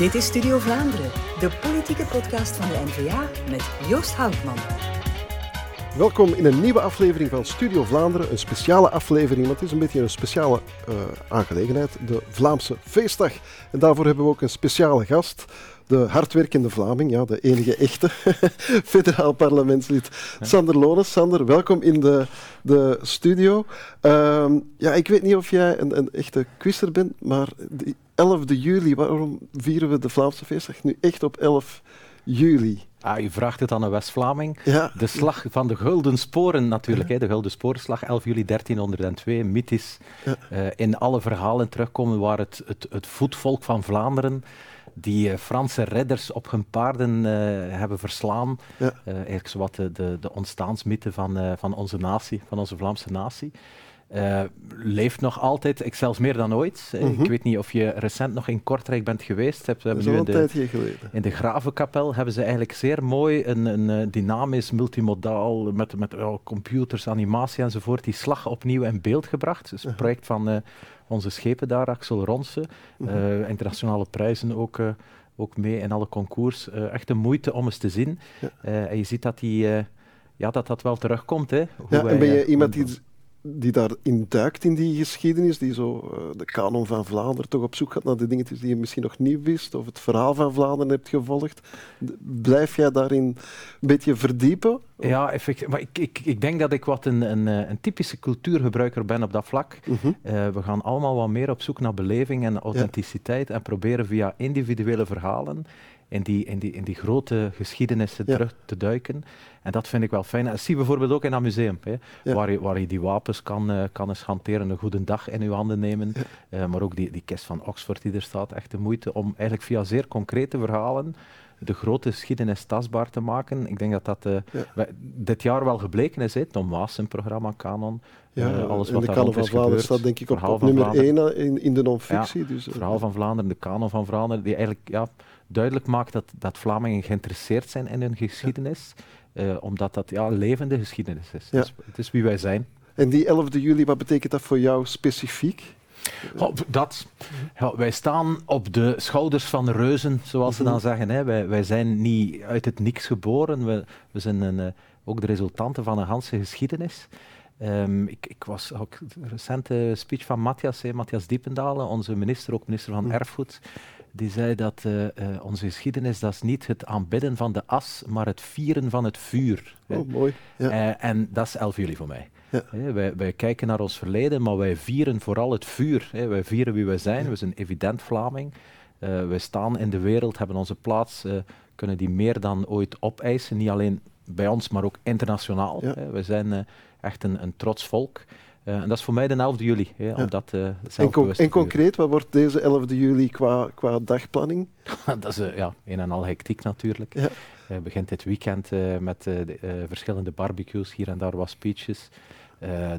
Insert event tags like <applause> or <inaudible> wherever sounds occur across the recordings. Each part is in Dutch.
Dit is Studio Vlaanderen, de politieke podcast van de NVA met Joost Houtman. Welkom in een nieuwe aflevering van Studio Vlaanderen. Een speciale aflevering, want het is een beetje een speciale uh, aangelegenheid. De Vlaamse Feestdag. En daarvoor hebben we ook een speciale gast de hardwerkende Vlaming, ja, de enige echte <laughs> federaal parlementslid, Sander Lones. Sander, welkom in de, de studio. Uh, ja, ik weet niet of jij een, een echte quizzer bent, maar de 11 juli, waarom vieren we de Vlaamse feestdag nu echt op 11 juli? Ah, u vraagt het aan een West-Vlaming. Ja. De slag van de Gulden Sporen natuurlijk. Hè, de Gulden Sporenslag, 11 juli 1302, mythisch. Ja. Uh, in alle verhalen terugkomen waar het, het, het voetvolk van Vlaanderen die uh, Franse redders op hun paarden uh, hebben verslaan. Eigenlijk zowat de, de, de ontstaansmythe van, van onze natie, van onze Vlaamse natie. Leeft nog altijd, ik zelfs meer dan ooit. Mm -hmm. Ik weet niet of je recent nog in Kortrijk bent geweest. Hebt, we hebben nu in de, in de Gravenkapel hebben ze eigenlijk zeer mooi een, een dynamisch, multimodaal, met, met computers, animatie enzovoort, die slag opnieuw in beeld gebracht. Dus een project van onze schepen daar, Axel Ronsen. Uh, internationale prijzen ook, ook mee in alle concours. Uh, echt een moeite om eens te zien. Ja. en je ziet dat, die, ja, dat dat wel terugkomt. Hè, ja, en ben je iemand die die daarin duikt in die geschiedenis, die zo uh, de kanon van Vlaanderen toch op zoek gaat naar de dingetjes die je misschien nog niet wist, of het verhaal van Vlaanderen hebt gevolgd. Blijf jij daarin een beetje verdiepen? Ja, effectief. Maar ik, ik, ik denk dat ik wat een, een, een typische cultuurgebruiker ben op dat vlak. Mm -hmm. uh, we gaan allemaal wat meer op zoek naar beleving en authenticiteit ja. en proberen via individuele verhalen in die, in die, in die grote geschiedenissen ja. terug te duiken. En dat vind ik wel fijn. Dat zie je bijvoorbeeld ook in dat museum, hè, ja. waar, je, waar je die wapens kan, uh, kan eens hanteren, een goede dag in uw handen nemen. Ja. Uh, maar ook die, die kist van Oxford die er staat, echt de moeite om eigenlijk via zeer concrete verhalen de grote geschiedenis tastbaar te maken. Ik denk dat dat uh, ja. dit jaar wel gebleken is. Hè. Tom Waas, zijn programma Canon. Ja, uh, alles wat de Canon van Vlaanderen staat denk ik op, op nummer 1 in, in de non-fictie. Ja, dus, uh, verhaal van Vlaanderen, de Canon van Vlaanderen, die eigenlijk ja, duidelijk maakt dat, dat Vlamingen geïnteresseerd zijn in hun geschiedenis. Ja. omdat dat ja, levende geschiedenis is. Ja. Het is wie wij zijn. En die 11 juli, wat betekent dat voor jou specifiek? Oh, dat. Ja, wij staan op de schouders van reuzen, zoals ze dan zeggen. Hè. Wij, wij zijn niet uit het niks geboren. We, we zijn een, uh, ook de resultanten van een ganse geschiedenis. Um, ik, ik, was ook de recente speech van Matthias, Matthias Diependalen, onze minister, ook minister van Erfgoed. Die zei dat uh, uh, onze geschiedenis, dat is niet het aanbidden van de as, maar het vieren van het vuur. Oh, mooi. Ja. en dat is 11 juli voor mij. Ja. Wij, wij, kijken naar ons verleden, maar wij vieren vooral het vuur. He, wij vieren wie wij zijn. We zijn evident Vlaming. Wij staan in de wereld, hebben onze plaats, kunnen die meer dan ooit opeisen. Niet alleen bij ons, maar ook internationaal. Ja. We zijn echt een, een, trots volk. En dat is voor mij de 11 juli. Om dat, en, con en concreet, wat wordt deze 11 juli qua, qua dagplanning? <laughs> dat is ja, een en al hectiek natuurlijk. Uh, begint dit weekend uh, met uh, de, verschillende barbecues, hier en daar wat speeches.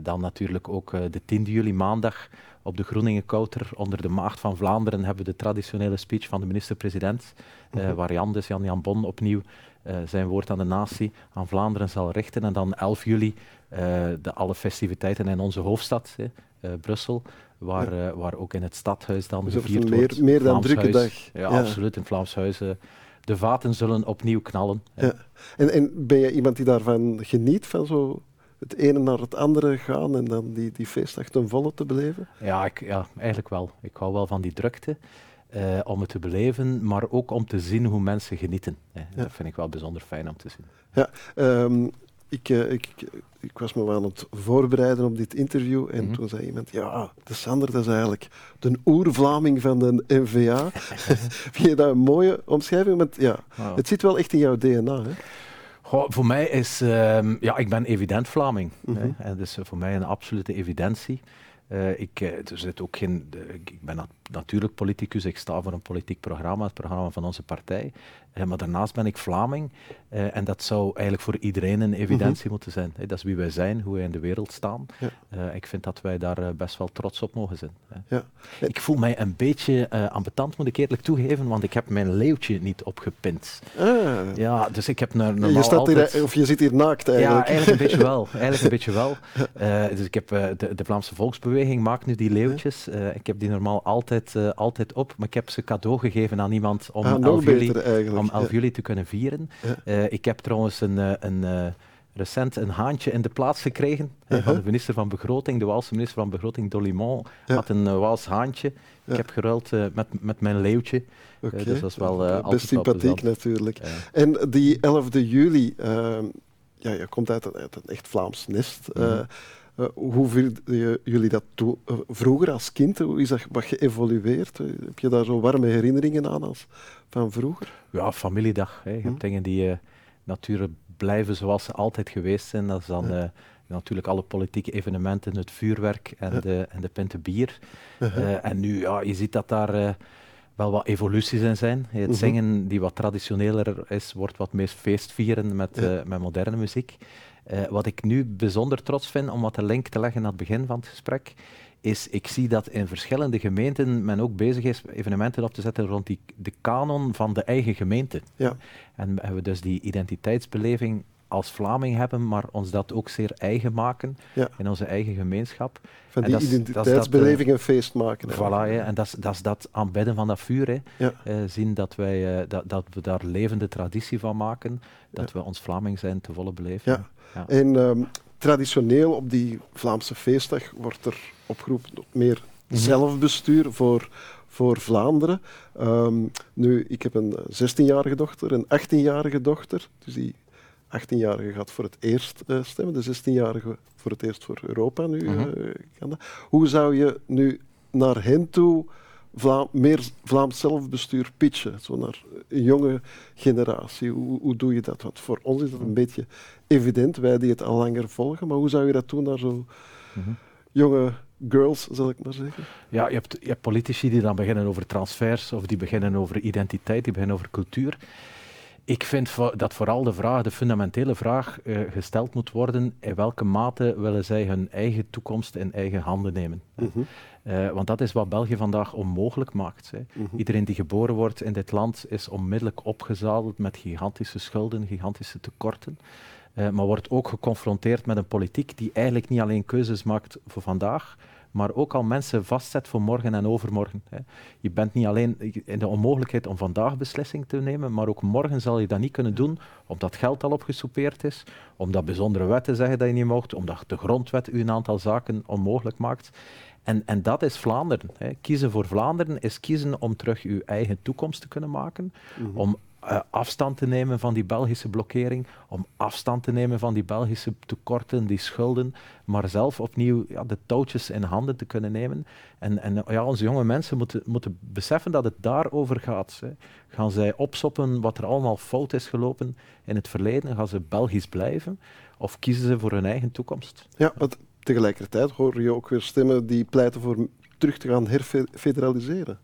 dan natuurlijk ook de 10 juli maandag op de Groeningen Kouter onder de Maagd van Vlaanderen hebben we de traditionele speech van de minister-president, -huh. waar Jan, dus Jan Jan Bon, opnieuw zijn woord aan de natie, aan Vlaanderen zal richten. En dan 11 juli de alle festiviteiten in onze hoofdstad, Brussel, waar, ja. waar ook in het stadhuis dan dus gevierd meer, wordt. Meer dan drukke dag. Ja, ja, absoluut, in Vlaams Huis de vaten zullen opnieuw knallen. Ja. En, en, ben je iemand die daarvan geniet, van zo het ene naar het andere gaan en dan die, die feestdag ten volle te beleven? Ja, ik, ja, eigenlijk wel. Ik hou wel van die drukte. Uh, om het te beleven, maar ook om te zien hoe mensen genieten. Ja. Dat vind ik wel bijzonder fijn om te zien. Ja, um, ik, uh, ik, ik, was me wel aan het voorbereiden op dit interview en mm -hmm. toen zei iemand, ja, de Sander, dat is eigenlijk de oer-Vlaming van de NVA. <laughs> Vind je dat een mooie omschrijving? Want ja, wow. het zit wel echt in jouw DNA, hè? Goh, voor mij is, um, ja, ik ben evident Vlaming. Mm -hmm. hè? En dus voor mij een absolute evidentie. Uh, ik, er zit ook geen, de, ik ben nat natuurlijk politicus, ik sta voor een politiek programma, het programma van onze partij. Eh, maar daarnaast ben ik Vlaming eh, en dat zou eigenlijk voor iedereen een evidentie Mhm. moeten zijn. Dat is wie wij zijn, hoe wij in de wereld staan. Ja. Eh, ik vind dat wij daar eh, best wel trots op mogen zijn. hè. Ja. Ik voel mij een beetje ambetant, moet ik eerlijk toegeven, want ik heb mijn leeuwtje niet opgepint. Ah, Ja, dus ik heb naar, normaal je, staat altijd... hier, of je zit hier naakt eigenlijk. Ja, eigenlijk een beetje wel. <laughs> Eigenlijk een beetje wel. Dus ik heb de, de, Vlaamse Volksbeweging maakt nu die leeuwtjes. Uh, ik heb die normaal altijd, uh, altijd op, maar ik heb ze cadeau gegeven aan iemand om ah, 11 juli, beter, om 11 ja. juli te kunnen vieren. Ja. Uh, ik heb trouwens een, een recent een haantje in de plaats gekregen Uh-huh. van de minister van Begroting. De Waalse minister van Begroting, Dolimont, Ja. had een Waals haantje. Ja. Ik heb geruild uh, met, met mijn leeuwtje. Uh, dus dat is wel uh, Best sympathiek natuurlijk. En die 11 juli, ja, je komt uit een, uit een echt Vlaams nest. Mhm. Uh, uh, hoe vierden jullie dat toe, uh, vroeger als kind? Hoe is dat wat geëvolueerd? Uh, heb je daar zo warme herinneringen aan als van vroeger? Ja, familiedag. Hè. Je Hm. hebt dingen die uh, natuurlijk blijven zoals ze altijd geweest zijn. Dat is dan Ja. natuurlijk alle politieke evenementen, het vuurwerk en, Ja. de, en de pinte bier. En nu, ja, je ziet dat daar wel wat evoluties in zijn. Het Mhm. zingen, die wat traditioneler is, wordt wat meer feestvieren met, Ja. uh, met moderne muziek. Uh, wat ik nu bijzonder trots vind, om wat de link te leggen aan het begin van het gesprek, is ik zie dat in verschillende gemeenten men ook bezig is evenementen op te zetten rond die, de kanon van de eigen gemeente. Ja. En we dus die identiteitsbeleving als Vlaming hebben, maar ons dat ook zeer eigen maken Ja. in onze eigen gemeenschap. Van die dat, identiteitsbeleving een feest maken. Voilà, hè, en dat is, dat aanbidden van dat vuur. Hè. Ja. Eh, zien dat, wij, eh, dat, dat we daar levende traditie van maken, dat we ons Vlaming zijn te volle beleven. Ja. Ja. En ehm, traditioneel op die Vlaamse feestdag wordt er opgeroepen tot meer Mhm. zelfbestuur voor, voor Vlaanderen. Ehm, nu, ik heb een 16-jarige dochter, een 18-jarige dochter. Dus die 18-jarige gaat voor het eerst eh, stemmen, de 16-jarige voor het eerst voor Europa nu. Kan dat. Hoe zou je nu naar hen toe Vla meer Vlaams zelfbestuur pitchen? Zo naar een jonge generatie. Hoe, hoe doe je dat? Want voor ons is dat een beetje evident, wij die het al langer volgen. Maar hoe zou je dat doen naar zo Mhm. jonge girls, zal ik maar zeggen? Ja, je hebt, je hebt politici die dan beginnen over transfers of die beginnen over identiteit, die beginnen over cultuur. Ik vind dat vooral de vraag, de fundamentele vraag eh, gesteld moet worden, in welke mate willen zij hun eigen toekomst in eigen handen nemen. Mhm. Eh, want dat is wat België vandaag onmogelijk maakt. Hè. Mhm. Iedereen die geboren wordt in dit land is onmiddellijk opgezadeld met gigantische schulden, gigantische tekorten. Eh, maar wordt ook geconfronteerd met een politiek die eigenlijk niet alleen keuzes maakt voor vandaag, maar ook al mensen vastzet voor morgen en overmorgen. Hè. Je bent niet alleen in de onmogelijkheid om vandaag beslissing te nemen, maar ook morgen zal je dat niet kunnen doen, omdat geld al opgesoupeerd is, omdat bijzondere wetten zeggen dat je niet mocht, omdat de grondwet u een aantal zaken onmogelijk maakt. En, en dat is Vlaanderen. Hè. Kiezen voor Vlaanderen is kiezen om terug uw eigen toekomst te kunnen maken, Mhm. om eh, afstand te nemen van die Belgische blokkering, om afstand te nemen van die Belgische tekorten, die schulden, maar zelf opnieuw ja, de touwtjes in handen te kunnen nemen. En, en ja, onze jonge mensen moeten, moeten beseffen dat het daarover gaat. Hè. Gaan zij opsoppen wat er allemaal fout is gelopen in het verleden? Gaan ze Belgisch blijven? Of kiezen ze voor hun eigen toekomst? Ja, maar tegelijkertijd hoor je ook weer stemmen die pleiten voor terug te gaan herfederaliseren.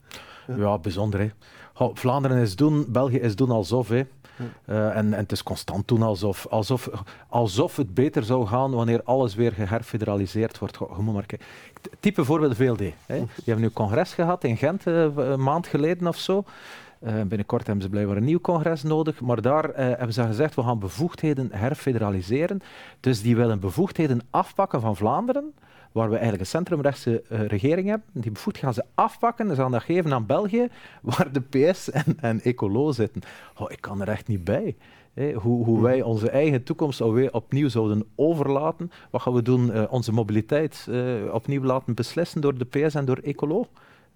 Ja, Ja. bijzonder. Hè. Vlaanderen is doen, België is doen alsof. Hè. Eh, en, en het is constant doen alsof, alsof, alsof het beter zou gaan wanneer alles weer geherfederaliseerd wordt. Je moet maar Type voorbeeld VLD. Hè. Die hebben nu een congres gehad in Gent eh, een maand geleden of zo. Eh, binnenkort hebben ze blijkbaar een nieuw congres nodig, maar daar hebben ze gezegd, we gaan bevoegdheden herfederaliseren. Dus die willen bevoegdheden afpakken van Vlaanderen, waar we eigenlijk een centrumrechtse eh, regering hebben. Die bevoegd gaan ze afpakken en ze gaan dat geven aan België, <laughs> waar de PS en, en Ecolo zitten. Oh, ik kan er echt niet bij. Hoe, hoe wij onze eigen toekomst alweer opnieuw zouden overlaten. Wat gaan we doen? Eh, onze mobiliteit eh, opnieuw laten beslissen door de PS en door Ecolo.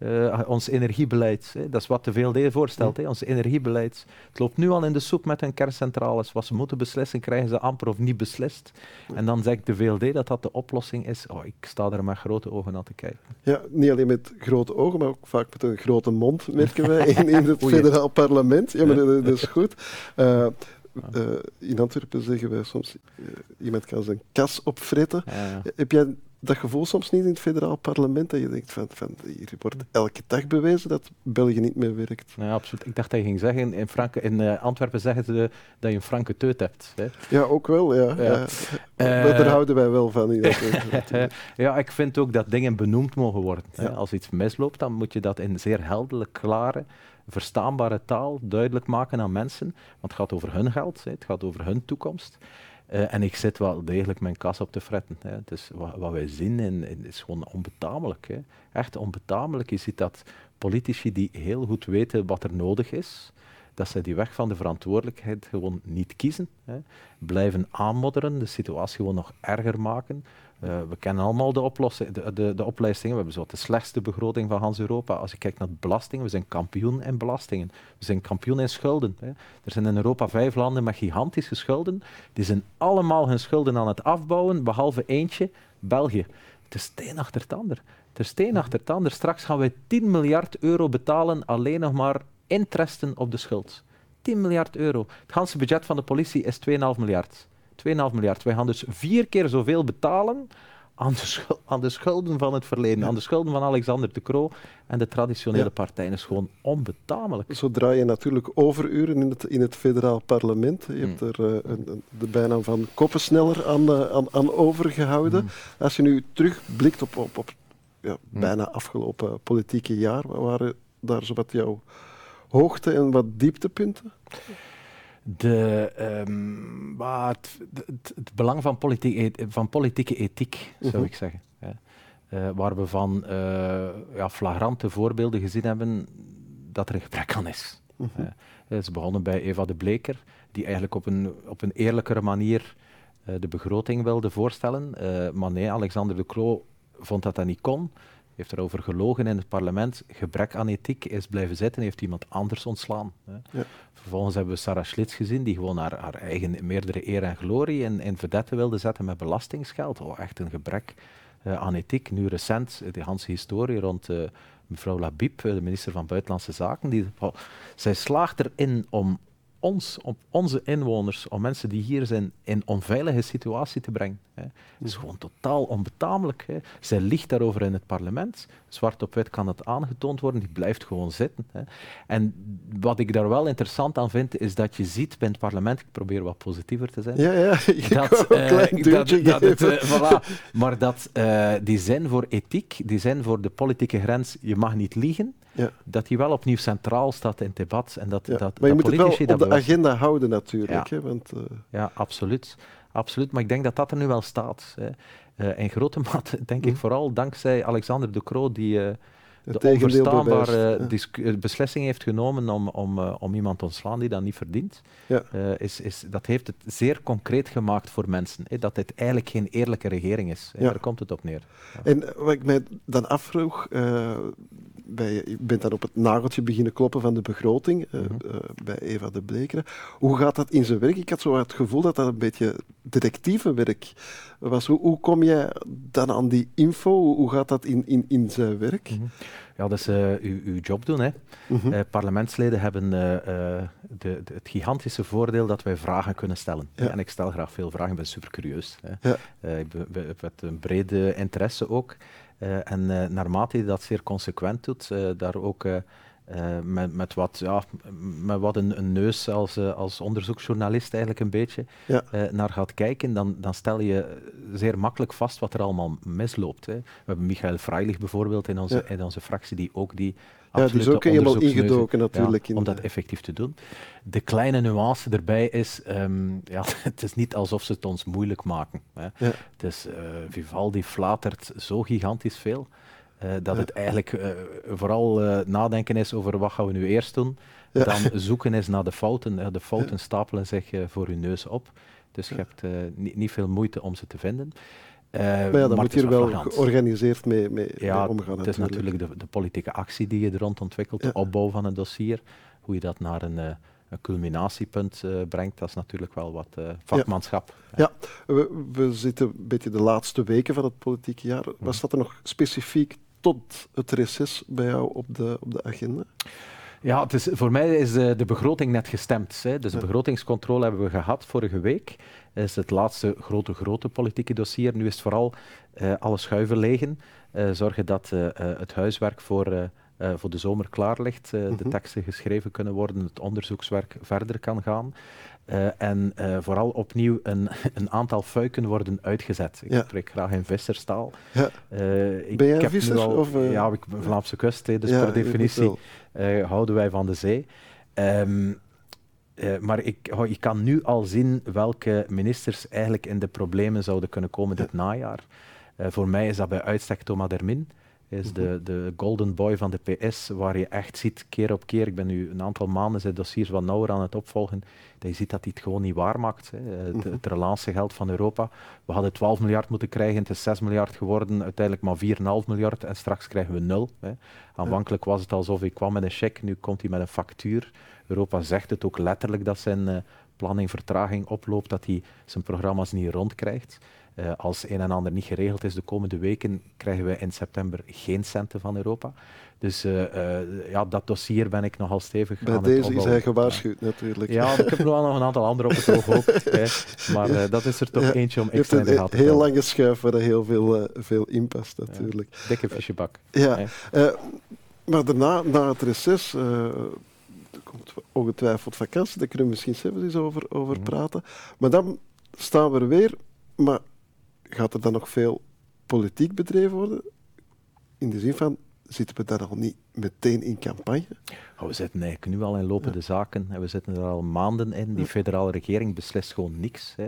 Eh, ons energiebeleid, hè, dat is wat de VLD voorstelt, hè, ons energiebeleid. Het loopt nu al in de soep met hun kerncentrales. Wat ze moeten beslissen, krijgen ze amper of niet beslist. En dan zegt de VLD dat dat de oplossing is. Oh, ik sta er met grote ogen aan te kijken. Ja, niet alleen met grote ogen, maar ook vaak met een grote mond, merken wij <laughs> in, in het Oei. federaal parlement. Ja, maar dat, dat is goed. Eh, eh, in Antwerpen zeggen wij soms, iemand kan zijn kas opfretten. Heb jij dat gevoel soms niet in het federaal parlement? Dat je denkt van, van hier wordt elke dag bewezen dat België niet meer werkt. Ja, absoluut. Ik dacht dat je ging zeggen, in, Frank in uh, Antwerpen zeggen ze dat je een franke teut hebt. Hè? Ja, ook wel. Ja. ja. ja. Uh, daar houden wij wel van. <laughs> ja, ik vind ook dat dingen benoemd mogen worden. Hè? Als iets misloopt, dan moet je dat in zeer heldelijk, klare, verstaanbare taal duidelijk maken aan mensen. Want het gaat over hun geld, het gaat over hun toekomst. Uh, en ik zit wel degelijk mijn kas op te fretten. Hè. Dus wat, wat wij zien is gewoon onbetamelijk. Hè. Echt onbetamelijk. Je ziet dat politici die heel goed weten wat er nodig is, dat ze die weg van de verantwoordelijkheid gewoon niet kiezen. Hè. Blijven aanmodderen, de situatie gewoon nog erger maken. Uh, we kennen allemaal de, de, de, de, opleistingen. We hebben zo de slechtste begroting van Hans Europa. Als je kijkt naar belastingen, we zijn kampioen in belastingen. We zijn kampioen in schulden. Hè. Er zijn in Europa vijf landen met gigantische schulden. Die zijn allemaal hun schulden aan het afbouwen, behalve eentje, België. Het is steen achter het ander. Steen achter het ander. Straks gaan wij 10 miljard euro betalen alleen nog maar interesten op de schuld. 10 miljard euro. Het ganse budget van de politie is 2,5 miljard. 2,5 miljard. Wij gaan dus vier keer zoveel betalen aan de, aan de, schulden van het verleden, aan de schulden van Alexander de Croo en de traditionele partijen. is gewoon onbetamelijk. Zo draai je natuurlijk overuren in het, in het federaal parlement. Je hebt hmm. er uh, een, de bijnaam van koppensneller aan, uh, aan, aan overgehouden. Hmm. Als je nu terugblikt op, op, op ja, hmm. bijna afgelopen politieke jaar, wat waren daar zo wat jouw hoogte- en wat dieptepunten? De, um, het, het, het, belang van, politiek, van politieke ethiek, zou mhm. ik zeggen. Uh, waar we van uh, ja, flagrante voorbeelden gezien hebben dat er een gebrek aan is. Mm -hmm. uh, is begonnen bij Eva de Bleker, die eigenlijk op een, op een eerlijkere manier de begroting wilde voorstellen. maar nee, Alexander de Croo vond dat dat niet kon heeft erover gelogen in het parlement. Gebrek aan ethiek is blijven zitten, heeft iemand anders ontslaan. Hè. Ja. Vervolgens hebben we Sarah Schlitz gezien, die gewoon haar, haar eigen meerdere eer en glorie in, in vedette wilde zetten met belastingsgeld. Oh, echt een gebrek uh, aan ethiek. Nu recent, de hele historie rond uh, mevrouw Labib, de minister van Buitenlandse Zaken, die, oh, zij slaagt erin om ons, op onze inwoners, om mensen die hier zijn, in onveilige situatie te brengen. Hè. Is gewoon totaal onbetamelijk. Hè. Zij ligt daarover in het parlement. Zwart op wit kan het aangetoond worden, die blijft gewoon zitten. Hè. En wat ik daar wel interessant aan vind, is dat je ziet bij het parlement, ik probeer wat positiever te zijn. Ja, ja, <laughs> dat, uh, klein dat, dat het, uh, voilà, Maar dat uh, die zijn voor ethiek, die zijn voor de politieke grens, je mag niet liegen, ja. dat die wel opnieuw centraal staat in het debat. En dat, ja. dat, maar je dat moet het wel op de agenda houden natuurlijk. Ja, hè, want, uh... ja absoluut. absoluut. Maar ik denk dat dat er nu wel staat. Hè. Uh, in grote <laughs> mate denk ik mhm. vooral dankzij Alexander de Croo, die uh, de onverstaanbare beslissing heeft genomen om, om, om iemand te ontslaan die dat niet verdient. Ja. is, is, dat heeft het zeer concreet gemaakt voor mensen. Hè, dat dit eigenlijk geen eerlijke regering is. Daar komt het op neer. En wat ik mij dan afvroeg, bij, je bent dan op het nageltje beginnen kloppen van de begroting uh, uh, bij Eva de Blekeren. Hoe gaat dat in zijn werk? Ik had zo het gevoel dat dat een beetje detectivewerk was. Hoe, hoe kom jij dan aan die info? Hoe, gaat dat in, in, in zijn werk? Mm -hmm. Ja, dat is uh, uw, uw, job doen. Hè. Mm -hmm. parlementsleden hebben de, de, het gigantische voordeel dat wij vragen kunnen stellen. Ja. En ik stel graag veel vragen, ik ben super curieus. Hè. Ja. ik heb een brede interesse ook. Uh, en uh, naarmate je dat zeer consequent doet, uh, daar ook met, met, wat, ja, met wat een, een neus als, als onderzoeksjournalist eigenlijk een beetje ja. naar gaat kijken, dan, dan stel je zeer makkelijk vast wat er allemaal misloopt. Hè. We hebben Michael Freilich bijvoorbeeld in onze, ja. in onze fractie, die ook die ja, die is ook helemaal ingedoken natuurlijk. Ja, om dat effectief te doen. De kleine nuance erbij is, um, ja, <laughs> het is niet alsof ze het ons moeilijk maken. Hè. Ja. Dus uh, Vivaldi flatert zo gigantisch veel, uh, dat het eigenlijk uh, vooral nadenken is over wat gaan we nu eerst doen. Dan <laughs> zoeken is naar de fouten. de fouten stapelen zich voor uw neus op. Dus je hebt niet, niet veel moeite om ze te vinden. Maar ja, dan moet je er wel georganiseerd mee, mee, ja, omgaan. Het is natuurlijk de, de, politieke actie die je er rond ontwikkelt, de opbouw van een dossier, hoe je dat naar een, een culminatiepunt uh, brengt, dat is natuurlijk wel wat vakmanschap. Ja, ja. We, we, zitten een beetje de laatste weken van het politieke jaar. Mhm. Was dat er nog specifiek tot het reces bij jou op de, op de agenda? Ja, het is, voor mij is de, de begroting net gestemd. Hè. Dus de begrotingscontrole hebben we gehad vorige week. is het laatste grote, grote politieke dossier. Nu is het vooral alle schuiven legen. zorgen dat het huiswerk voor uh, voor de zomer klaar ligt, uh, de mhm. teksten geschreven kunnen worden, het onderzoekswerk verder kan gaan. Uh, en vooral opnieuw een, <laughs> een, aantal fuiken worden uitgezet. Ik ja. spreek graag in visserstaal. Ja. ik ben jij visser? Al, of, ja, ik ben Vlaamse kust, dus ja, per definitie houden wij van de zee. Um, maar ik, oh, ik kan nu al zien welke ministers eigenlijk in de problemen zouden kunnen komen dit najaar. voor mij is dat bij uitstek Thomas Dermin is de, de golden boy van de PS, waar je echt ziet, keer op keer, ik ben nu een aantal maanden zijn dossiers wat nauwer aan het opvolgen, dat je ziet dat hij het gewoon niet waarmaakt. Hè. Het, mhm. het relatiegeld van Europa. We hadden 12 miljard moeten krijgen, het is 6 miljard geworden, uiteindelijk maar 4,5 miljard en straks krijgen we nul. Hè. Aanvankelijk was het alsof hij kwam met een cheque, nu komt hij met een factuur. Europa zegt het ook letterlijk dat zijn uh, planning vertraging oploopt, dat hij zijn programma's niet rondkrijgt. Uh, als een en ander niet geregeld is de komende weken, krijgen we in september geen centen van Europa. Dus uh, uh, ja, dat dossier ben ik nogal stevig Bij deze is hij gewaarschuwd natuurlijk. Ja, ik heb nog wel nog een aantal andere op het oog ook. hè. Maar dat is er toch eentje om extra in de gaten te houden. heel lange schuif waar er heel veel, veel in past natuurlijk. Ja, dikke visjebak. Ja, maar daarna, na het reces, er komt ongetwijfeld vakantie, daar kunnen we misschien zelfs eens over, over mhm. praten. Maar dan staan we er weer, maar gaat er dan nog veel politiek bedreven worden? In de zin van, zitten we daar al niet meteen in campagne? Oh, we zitten eigenlijk nu al in lopende zaken en we zitten er al maanden in. Die federale regering beslist gewoon niks. Hè.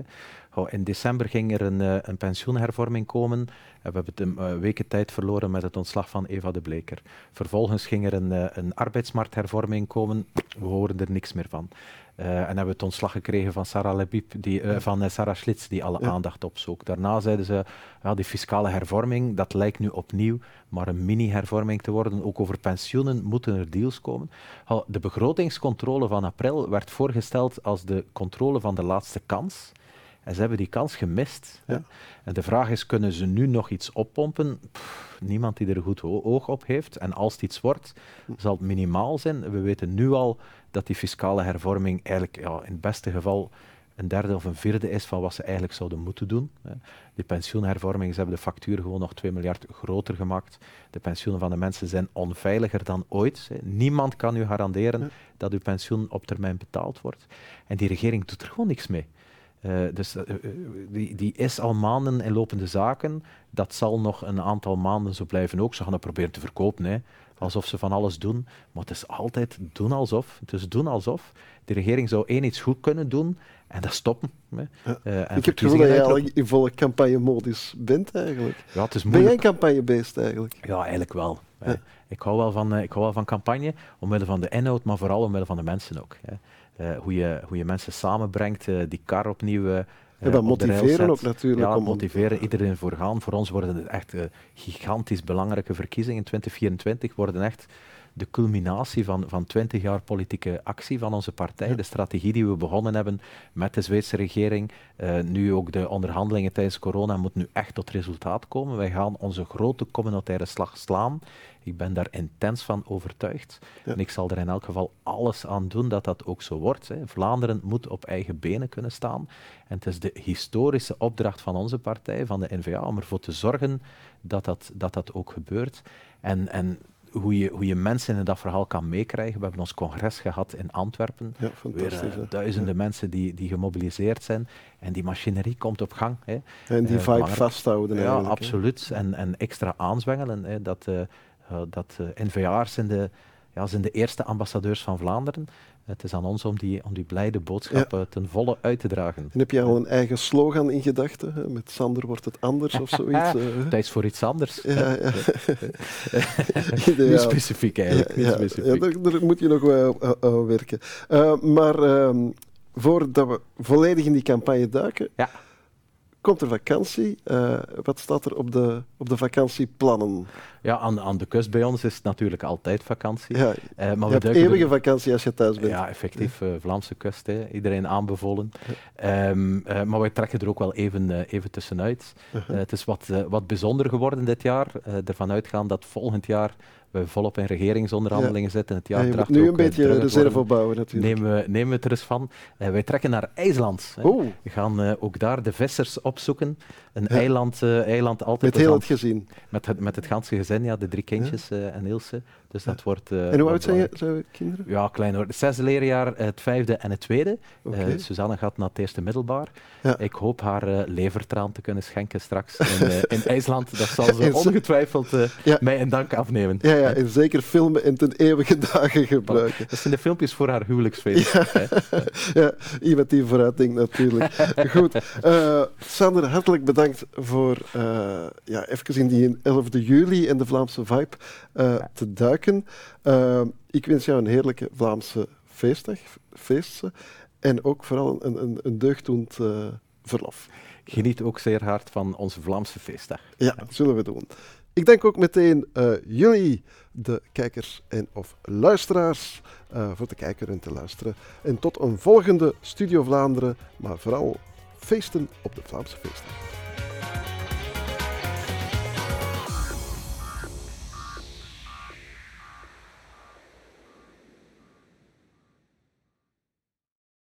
Oh, in december ging er een, uh, een pensioenhervorming komen. Uh, we hebben een uh, weken tijd verloren met het ontslag van Eva de Bleker. Vervolgens ging er een, een arbeidsmarkthervorming komen. We horen er niks meer van. Uh, en hebben we het ontslag gekregen van Sarah Lebib, die, uh, van uh, Sarah Schlitz, die alle aandacht opzoekt. Daarna zeiden ze, ja, die fiscale hervorming, dat lijkt nu opnieuw maar een mini-hervorming te worden. Ook over pensioenen moeten er deals komen. De begrotingscontrole van april werd voorgesteld als de controle van de laatste kans. En ze hebben die kans gemist. Ja. En de vraag is, kunnen ze nu nog iets oppompen? niemand die er een goed oog op heeft. En als het iets wordt, zal het minimaal zijn. We weten nu al dat die fiscale hervorming eigenlijk ja, in het beste geval een derde of een vierde is van wat ze eigenlijk zouden moeten doen. Die pensioenhervorming, ze hebben de factuur gewoon nog 2 miljard groter gemaakt. De pensioenen van de mensen zijn onveiliger dan ooit. Niemand kan u garanderen dat uw pensioen op termijn betaald wordt. En die regering doet er gewoon niks mee. Uh, dus uh, die, die is al maanden in lopende zaken. Dat zal nog een aantal maanden zo blijven ook. Ze gaan dat proberen te verkopen, hè. alsof ze van alles doen. Maar het is altijd doen alsof. Het is doen alsof. De regering zou één iets goed kunnen doen en dat stoppen. Hè. Ja. Uh, ik heb het gevoel dat je in volle campagnemodus bent eigenlijk. Ja, het is ben jij campagnebeest eigenlijk? Ja, eigenlijk wel. Ik, hou wel van, ik hou wel van campagne, omwille van de inhoud, maar vooral omwille van de mensen ook. Hè. Eh, hoe, je, hoe je mensen samenbrengt, eh, die kar opnieuw. Uh, ja, dat motiveren ook natuurlijk. Ja, om motiveren, iedereen voor gaan. Voor ons worden het echt gigantisch belangrijke verkiezingen. In 2024 worden echt de culminatie van, van 20 jaar politieke actie van onze partij. De strategie die we begonnen hebben met de Zweedse regering. nu ook de onderhandelingen tijdens corona moet nu echt tot resultaat komen. Wij gaan onze grote communautaire slag slaan. Ik ben daar intens van overtuigd. En ik zal er in elk geval alles aan doen dat dat ook zo wordt. Hè. Vlaanderen moet op eigen benen kunnen staan. En het is de historische opdracht van onze partij, van de NVA, om ervoor te zorgen dat dat, dat, dat ook gebeurt. En, en hoe je, hoe je mensen in dat verhaal kan meekrijgen. We hebben ons congres gehad in Antwerpen. Ja, Weer uh, duizenden mensen die, die gemobiliseerd zijn. En die machinerie komt op gang. Hè. En die uh, vibe vasthouden. Ja, absoluut. En, en extra aanzwengelen. Hè, dat, uh, dat NVA'ers zijn de, ja, zijn de eerste ambassadeurs van Vlaanderen. Het is aan ons om die, om die blijde boodschap ten volle uit te dragen. En heb je al een eigen slogan in gedachten? Met Sander wordt het anders of zoiets? Uh. <laughs> Tijd voor iets anders. Ja, ja. <laughs> niet specifiek eigenlijk. Niet specifiek. Daar, daar, moet je nog wel werken. maar ehm, voordat we volledig in die campagne duiken, ja komt er vakantie. Wat staat er op de, op de vakantieplannen? Ja, aan, aan de kust bij ons is het natuurlijk altijd vakantie. Ja, uh, maar je eeuwige vakantie als je thuis bent. Ja, effectief. Uh, Vlaamse kust, hè. iedereen aanbevolen. Um, maar wij trekken er ook wel even, even tussenuit. -huh. het is wat, wat bijzonder geworden dit jaar. ervan uitgaan dat volgend jaar we volop in regeringsonderhandelingen zitten. Het Ja, jaar je moet draagt nu een eh, beetje reserve opbouwen natuurlijk. Nemen we, nemen we het er eens van. Eh, wij trekken naar IJsland. hè. Oh, We gaan eh, ook daar de vissers opzoeken. Een Ja. eiland, eh, eiland altijd met heel het gezin. met, het, met het ganse gezin, ja, de drie kindjes eh, en Ilse. Dus dat wordt. eh, En hoe oud zijn je, zijn kinderen? Ja, klein hoor. Het zesde leerjaar, het vijfde en het tweede. Eh, Suzanne gaat naar het eerste middelbaar. Ja. Ik hoop haar eh, levertraan te kunnen schenken straks in, eh, in <laughs> IJsland. Dat zal ze ongetwijfeld eh, Ja. mij in dank afnemen. Ja, ja, en zeker filmen en ten eeuwige dagen gebruiken. Dat zijn de filmpjes voor haar huwelijksfeest. hè. <laughs> Ja, iemand die vooruit denkt natuurlijk. <laughs> Goed. eh, Sander, hartelijk bedankt voor uh, ja, even in die 11 juli en de Vlaamse vibe uh, te duiken. Uh, ik wens jou een heerlijke Vlaamse feestdag, feesten en ook vooral een, een, een deugddoend uh, verlof. Geniet ook zeer hard van onze Vlaamse feestdag. Ja, dat zullen we doen. Ik denk ook meteen uh, jullie, de kijkers en of luisteraars, uh, voor te kijken en te luisteren. En tot een volgende Studio Vlaanderen, maar vooral feesten op de Vlaamse feestdag.